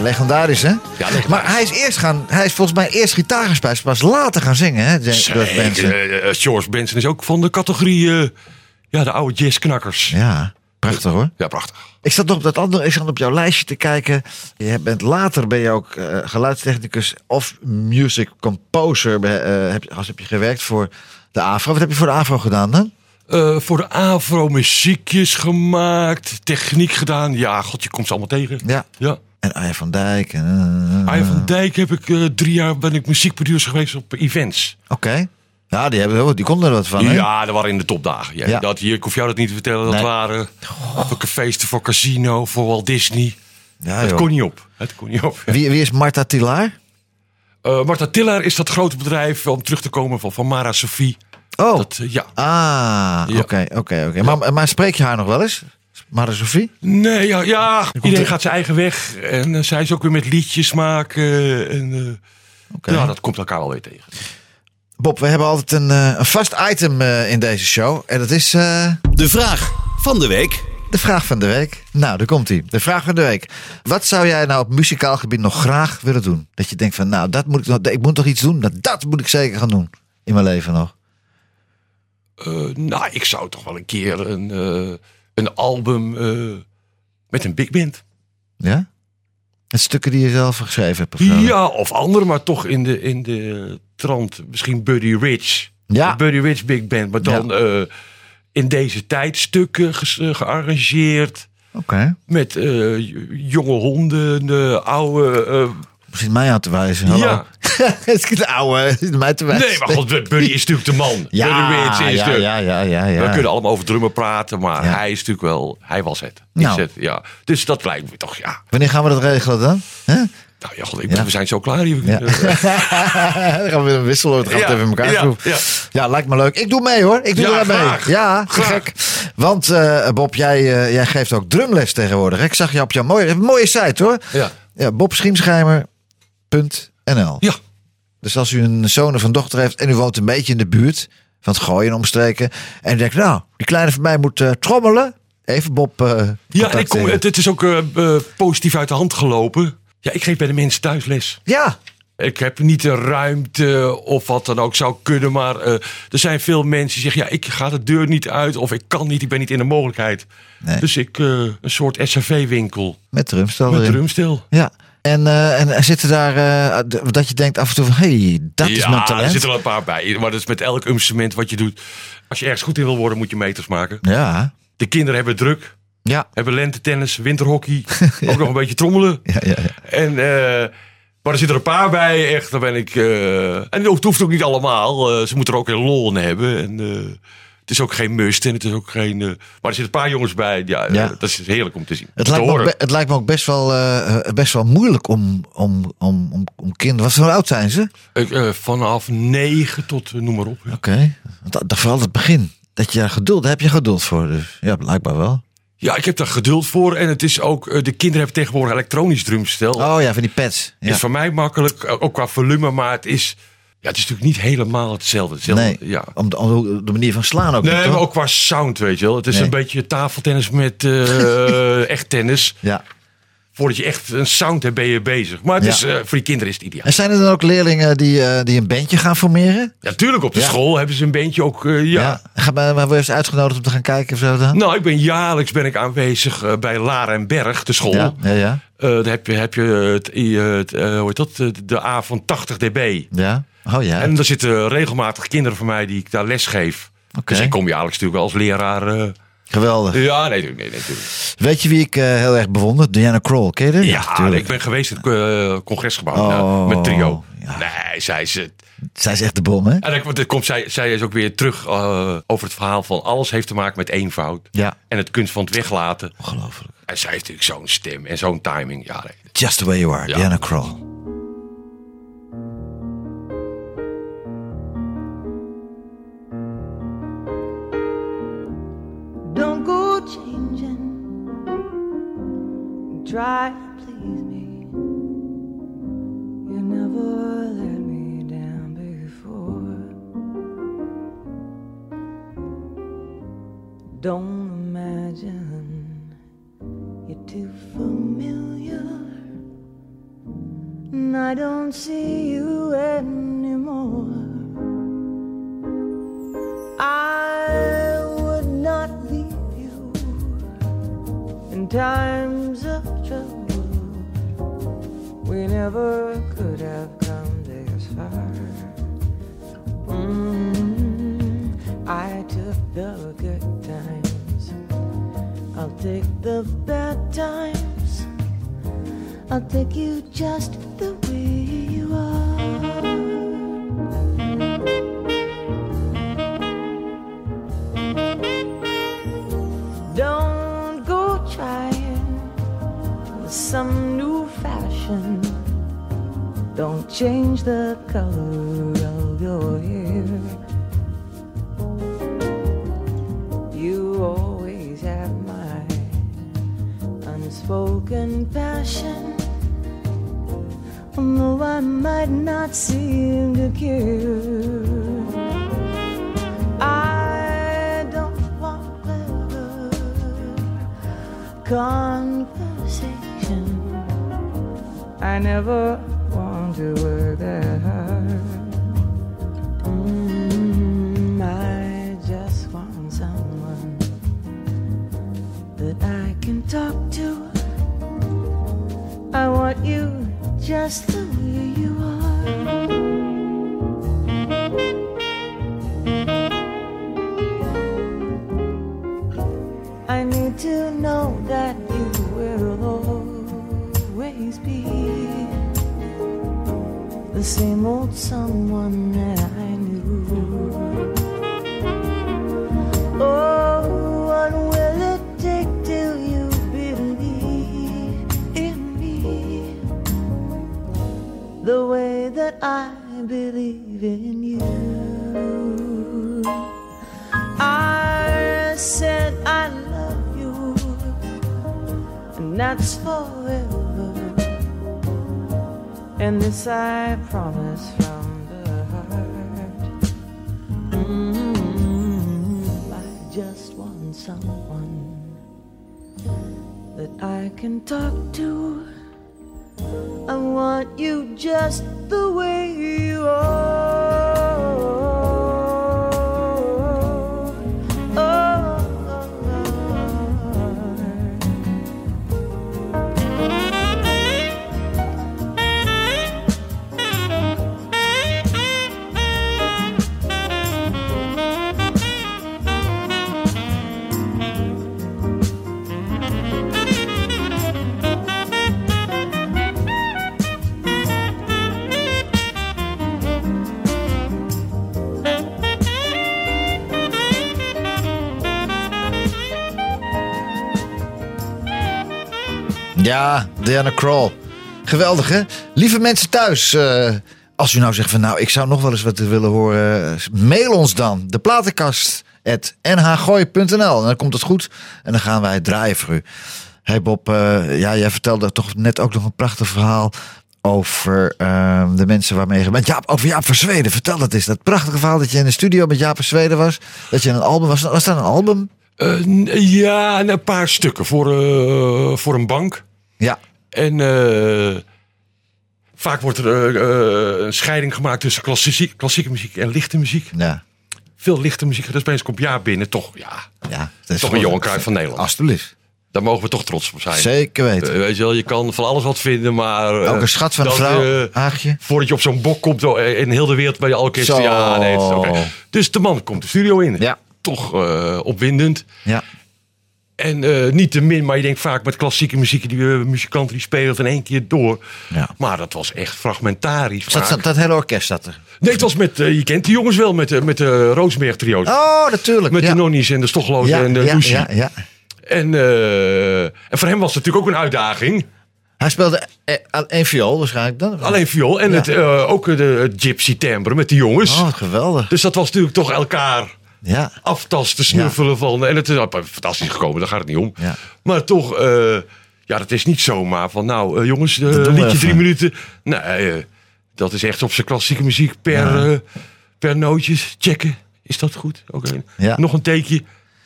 Ja, legendarisch hè? legendarisch. Maar hij is, eerst gaan, hij is volgens mij eerst gitaar gespeeld, pas later gaan zingen hè? George Benson. Eh, eh, George Benson is ook van de categorie... eh, ja, de oude jazzknakkers. Ja. Ja, prachtig hoor. prachtig. Ik zat nog op dat andere, ik zat op jouw lijstje te kijken. Je bent later ben je ook eh, geluidstechnicus of music composer. Eh, heb, als heb je gewerkt voor de AVRO. Wat heb je voor de AVRO gedaan dan? Eh, voor de AVRO muziekjes gemaakt, techniek gedaan. Ja, god, je komt ze allemaal tegen. Ja. Ja. En Arjen van Dijk. En, eh, Arjen van Dijk heb ik eh, drie jaar ben ik muziekproducer geweest op events. Oké. Ja, die, hebben, die konden er wat van. Ja, dat waren in de topdagen. Ja, Ja. Dat hier, ik hoef jou dat niet te vertellen. Dat Nee. waren voor cafés, voor casino, voor Walt Disney. Ja, het kon niet op. Het kon niet op. Wie, wie is Marta Tilaar? Eh Marta Tiller is dat grote bedrijf om terug te komen van, van Mara Sophie. Oh. Dat, eh, ja. Ah, oké, oké, oké. Maar, maar spreek je haar nog wel eens? Mara Sophie? Nee, ja, ja. iedereen er- gaat zijn eigen weg. En eh, zij is ook weer met liedjes maken. En, eh. Ja, dat komt elkaar wel weer tegen. Bob, we hebben altijd een, eh, een vast item eh, in deze show. En dat is eh, De vraag van de week. de vraag van de week. Nou, daar komt hij. De vraag van de week. Wat zou jij nou op muzikaal gebied nog graag willen doen? Dat je denkt van, nou, dat moet ik, nog, ik moet toch iets doen? Dat, dat moet ik zeker gaan doen in mijn leven nog. Eh, nou, ik zou toch wel een keer een, eh, een album eh, met een big band. Ja? Met stukken die je zelf geschreven hebt of? Ja, of andere, maar toch in de, in de trant. Misschien Buddy Rich. Ja. Buddy Rich Big Band. Maar dan eh, in deze tijd stukken eh, gearrangeerd. Oké. Met jonge honden, de oude... Misschien mij aan te wijzen. Hallo. Ja. Het is mij te wijzen. nee, maar god, Buddy is natuurlijk de man. Ja, Buddy is ja, de... ja, ja, ja, ja. We kunnen allemaal over drummen praten, maar Ja. hij is natuurlijk wel... Hij was het. Nou. het ja. Dus dat lijkt me toch, ja... Wanneer gaan we dat regelen dan? Nou ja, god, ik, Ja. we zijn zo klaar hier. Ja. Dan gaan we weer een wissel. Dan gaan we het Ja, even in elkaar ja, ja. Ja, lijkt me leuk. Ik doe mee hoor. Ik doe er mee. Ja, Graag. gek. Want eh, Bob, jij, eh, jij geeft ook drumles tegenwoordig. Ik zag je op jouw mooie, mooie site hoor. Ja. Ja, bobschiemschijmer.nl Ja. Dus als u een zoon of een dochter heeft en u woont een beetje in de buurt van het gooien en omstreken. En u denkt, nou, die kleine van mij moet eh, trommelen. Even Bob. eh Ja, ik kom, tegen. het, het is ook eh, eh, positief uit de hand gelopen. Ja, ik geef bij de mensen thuis les. ja, Ik heb niet de ruimte of wat dan ook zou kunnen. Maar eh, er zijn veel mensen die zeggen... ja, ik ga de deur niet uit of ik kan niet. Ik ben niet in de mogelijkheid. Nee. Dus ik eh, een soort SRV-winkel met drumstel met drumstel. Ja. En, eh, en er zitten daar eh, dat je denkt af en toe van, hey, dat is mijn Ja, er talent. zitten wel een paar bij. Maar dat is met elk instrument wat je doet. Als je ergens goed in wil worden, moet je meters maken. Ja, De kinderen hebben druk. ja, Hebben lentetennis, winterhockey. Ook nog een beetje trommelen. ja, ja. ja. En, eh, maar er zitten er een paar bij, echt. Daar ben ik. en het hoeft- ook niet allemaal. ze moeten er ook een lol in hebben. En, het is ook geen must en het is ook geen. eh, maar er zitten een paar jongens bij. Ja, eh, Ja. dat is heerlijk om te zien. Het, te lijkt me het lijkt me ook best wel, eh, best wel moeilijk om, om, om, om, om kinderen. Wat voor oud zijn ze? Ik, vanaf negen tot noem maar op. ja. Oké. Dat, dat vooral het begin. Dat je daar geduld, daar heb je geduld voor. Dus ja, blijkbaar wel. Ja, ik heb daar geduld voor. En het is ook. de kinderen hebben tegenwoordig elektronisch drumstel. Oh ja, van die pads. Ja. Is voor mij makkelijk, ook qua volume, maar het is. Ja, het is natuurlijk niet helemaal hetzelfde. hetzelfde Nee, ja. om, de, om de manier van slaan ook Nee, niet, maar ook qua sound, weet je wel. Het is Nee. een beetje tafeltennis met eh, echt tennis. Ja. Voordat je echt een sound hebt, ben je bezig. Maar het Ja. is, eh, voor die kinderen is het ideaal. En zijn er dan ook leerlingen die, eh, die een bandje gaan formeren? Ja, tuurlijk, op de Ja. school hebben ze een bandje ook. eh, ja. Ga maar, eens uitgenodigd om te gaan kijken of zo dan? Nou, ik ben jaarlijks ben ik aanwezig bij Lara en Berg, de school. Ja, ja, ja. Daar heb je, heb je het, het, hoe heet dat? De- de A van 80 dB. ja. Oh ja. En er zitten regelmatig kinderen van mij die ik daar les geef. Oké. Dus ik kom jaarlijks natuurlijk als leraar. eh, Geweldig. ja, nee, nee, nee, natuurlijk. Weet je wie ik eh, heel erg bewonder? Diana Krall. Ken je die? Ja, ik ben geweest in het eh, congresgebouw Oh, met trio. ja. Nee, zij is. Zij is echt de bom, hè? En dan, komt zij, zij is ook weer terug over het verhaal van alles heeft te maken met eenvoud. Ja. En het kunst van het weglaten. Ongelooflijk. En zij heeft natuurlijk zo'n stem en zo'n timing. Ja, nee. Just the way you are, Ja. Diana Krall. Try to please me. You never let me down before. Don't imagine you're too familiar. and I don't see you anymore. I would not leave you in times of We never could have come this far. Mm, I took the good times. I'll take the bad times. I'll take you just the way you are. Don't change the color of your hair. You always have my unspoken passion. Although I might not seem to care. I don't want clever conversation. I never to work that hard. Mm, I just want someone that I can talk to. I want you just the way you are. I need to the same old someone that I knew. Oh, what will it take till you believe in me the way that I believe in you? I said I love you, and that's forever. And this I promise from the heart. Mm, I just want someone that I can talk to. I want you just the way you are. Ja, Diana Kroll. Geweldig, hè? Lieve mensen thuis, eh, als u nou zegt van nou, ik zou nog wel eens wat willen horen, mail ons dan. De platenkast at nhgooi.nl. En dan komt het goed en dan gaan wij draaien voor u. Hey Bob, eh, ja, jij vertelde toch net ook nog een prachtig verhaal over eh, de mensen waarmee je... Met Jaap, over Jaap Verzweden, vertel dat eens. Dat prachtige verhaal dat je in de studio met Jaap Verzweden was. Dat je een album was. Was dat een album? Eh, ja, en een paar stukken voor, voor een bank. Ja. En eh, vaak wordt er eh, eh, een scheiding gemaakt tussen klassieke, klassieke muziek en lichte muziek. Ja. Veel lichte muziek. Dus opeens komt ja binnen. Toch, ja, ja dat is toch een Johan Cruijff van Nederland. Alsjeblieft. Daar mogen we toch trots op zijn. Zeker weten. Weet je wel, je kan van alles wat vinden, maar... eh, Ook een schat van een dat, vrouw, Haagje. voordat je op zo'n bok komt in heel de wereld bij je orkest. Zo. Ja, nee, het is oké. Dus de man komt de studio in. Ja. Toch opwindend. Ja. En eh, niet te min, maar je denkt vaak met klassieke muziek, die eh, muzikanten die spelen het in één keer door. Ja. Maar dat was echt fragmentarisch. Dat, hele orkest zat er. Nee, het was met, eh, je kent die jongens wel, met, de met de Roosmerg trio's. Oh, natuurlijk. met ja. de Nonnies en de Stogloos ja, en de ja, Lucie. ja, ja. En, en voor hem was het natuurlijk ook een uitdaging. Hij speelde één viool waarschijnlijk dan. Alleen viool en het, ook de het gypsy timbre met de jongens. Oh, geweldig. Dus dat was natuurlijk toch elkaar Ja. aftasten, snuffelen van. En het is fantastisch gekomen, daar gaat het niet om. Ja. Maar toch, eh, ja, dat is niet zomaar van, nou eh, jongens, we liedje even. drie minuten. Nee, dat is echt op zijn klassieke muziek per, per nootjes checken. Is dat goed? Oké. Nog een teekje.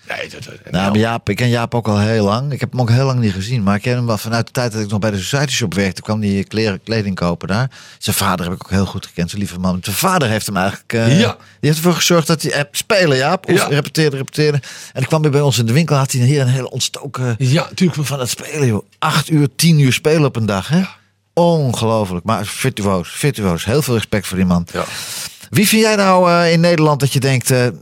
Nee, dat, dat- Nou, maar Jaap, ik ken Jaap ook al heel lang. Ik heb hem ook heel lang niet gezien. Maar ik ken hem wel vanuit de tijd dat ik nog bij de Society Shop werkte. kwam die kleren, kleding kopen daar. Zijn vader heb ik ook heel goed gekend. Zijn lieve man. Zijn vader heeft hem eigenlijk... eh, Ja. Die heeft ervoor gezorgd dat hij eh, spelen, Jaap. Of Ja. repeteerde, repeteerde. En ik kwam weer bij ons in de winkel. Had hij hier een hele ontstoken... ja, natuurlijk. Van het spelen, joh. Acht uur, tien uur spelen op een dag, hè? Ongelooflijk. Maar virtuoos, virtuoos. Heel veel respect voor die man. Ja. Wie vind jij nou eh, in Nederland dat je denkt... nou,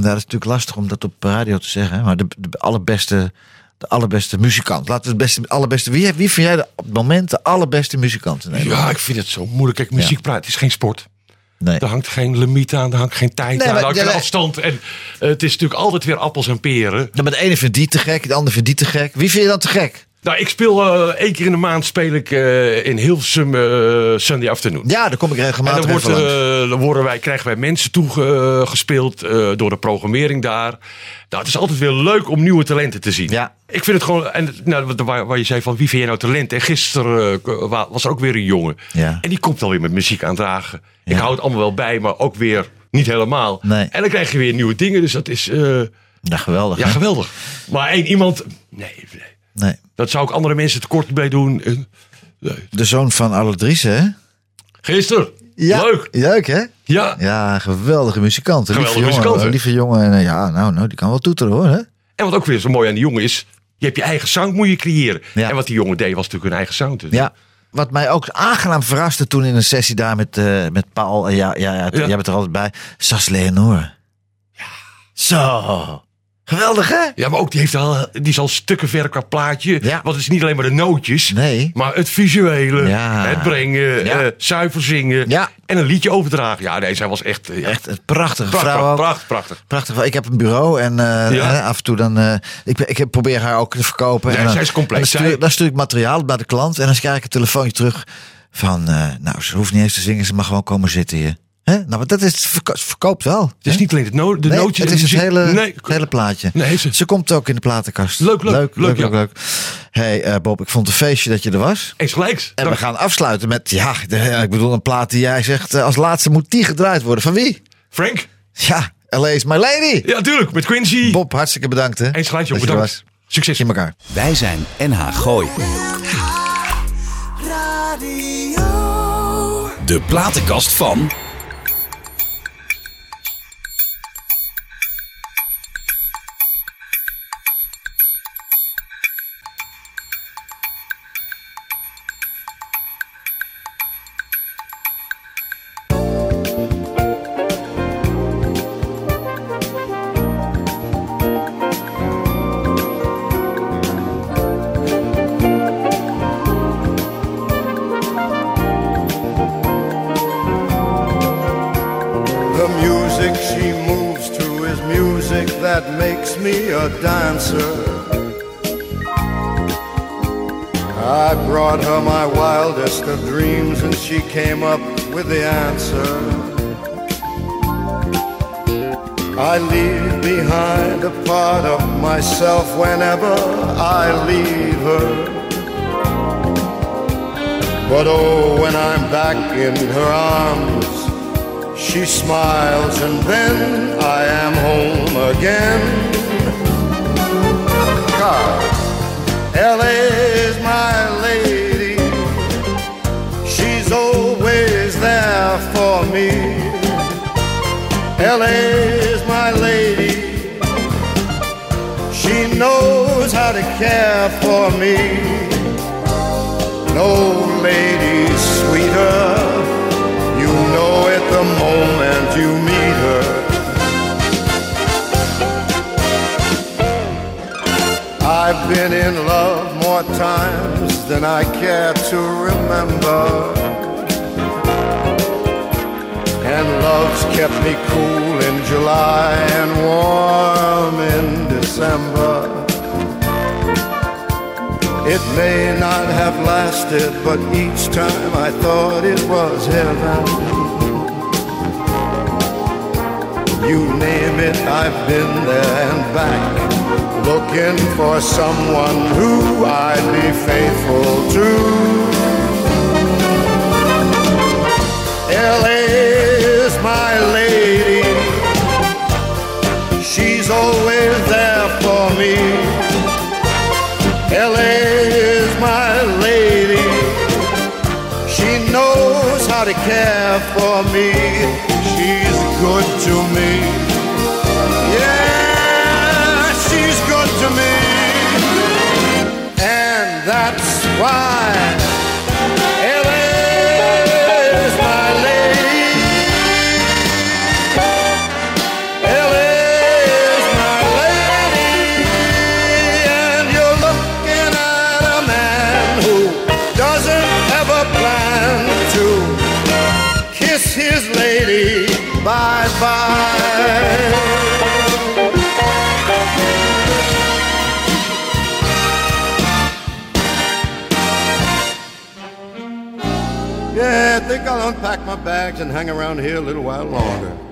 dat is natuurlijk lastig om dat op radio te zeggen... maar de, de allerbeste, de allerbeste muzikant. Laten we het beste, allerbeste... Wie, wie vind jij de, op het moment de allerbeste muzikant in Nederland? Ja, ik vind het zo moeilijk. Kijk, muziek praat, het is geen sport. Nee. Er hangt geen limiet aan, er hangt geen tijd Nee, aan, er hangt ja, geen afstand. En het is natuurlijk altijd weer appels en peren. Ja, maar de ene vindt die te gek, de ander vindt die te gek. Wie vind je dan te gek? Nou, ik speel eh één keer in de maand speel ik eh, in Hilversum eh, Sunday Afternoon. Ja, daar kom ik En regelmatig dan, wordt, langs. eh, dan worden wij, krijgen wij mensen toegespeeld door de programmering daar. Nou, het is altijd weer leuk om nieuwe talenten te zien. Ja. Ik vind het gewoon, en nou, wat- waar, waar je zei van wie vind jij nou talent? En gisteren wa- was er ook weer een jongen. Ja. En die komt alweer met muziek aandragen. Ik Ja. hou het allemaal wel bij, maar ook weer niet helemaal. Nee. En dan krijg je weer nieuwe dingen, dus dat is Ja, geweldig. ja, hè? geweldig. Maar één iemand, nee, nee. Nee. Dat zou ik andere mensen tekort bij doen. Eh, nee. De zoon van Alle Dries, hè? Gisteren, Ja. leuk. Leuk, hè? Ja. Ja, geweldige muzikant. Geweldige lieve muzikant, jongen, lieve jongen. En, eh, ja, nou, nou, die kan wel toeteren, hoor. Hè? En wat ook weer zo mooi aan die jongen is, je hebt je eigen sound moet je creëren. Ja. En wat die jongen deed was natuurlijk een eigen sound. Dus Ja. Wat mij ook aangenaam verraste toen in een sessie daar met, eh, met Paul. En ja, ja, ja, Ja. jij bent er altijd bij. Sas Leonore. Ja. Zo. Geweldig, hè? Ja, maar ook die, heeft al, die is al stukken ver qua plaatje. Ja. Want het is niet alleen maar de nootjes. Nee. Maar het visuele, Ja. het brengen, Ja. eh, zuiver zingen. Ja. En een liedje overdragen. Ja, nee, zij was echt... eh, ja, Echt een prachtige prachtig, vrouw. ook. prachtig, prachtig. Prachtig. Ik heb een bureau en eh, Ja. af en toe dan. ik, ik probeer haar ook te verkopen. Nee, en dan, zij is compleet. en Dan stuur, Zij- dan stuur ik materiaal bij de klant en dan krijg ik een telefoontje terug van. nou, ze hoeft niet eens te zingen, ze mag gewoon komen zitten hier. Hè? Nou, maar dat is, verko- verkoopt wel. Het is niet alleen het no de Nee, nootjes. het is het hele, Nee, het hele plaatje. Nee, ze- ze komt ook in de platenkast. Leuk, leuk, leuk, leuk, leuk, ja. leuk. Hey eh, Bob, ik vond het een feestje dat je er was. Eens gelijks. En Dank. we gaan afsluiten met, ja, de- ik bedoel een plaat die jij zegt, eh, als laatste moet die gedraaid worden. Van wie? Frank? Ja, LA is my lady. Ja, tuurlijk. Met Quincy. Bob, hartstikke bedankt. Hè, Eens gelijk, joh. dat je er Bedankt. was. Succes. in elkaar. Wij zijn NH Gooi. De platenkast van. More times than I care to remember. And love's kept me cool in July and warm in December. It may not have lasted, but each time I thought it was heaven. You name it, I've been there and back, Looking for someone who I'd be faithful to. LA is my lady. She's always there for me. LA is my lady. She knows how to care for me. She's good to me. Why? my bags and hang around here a little while longer.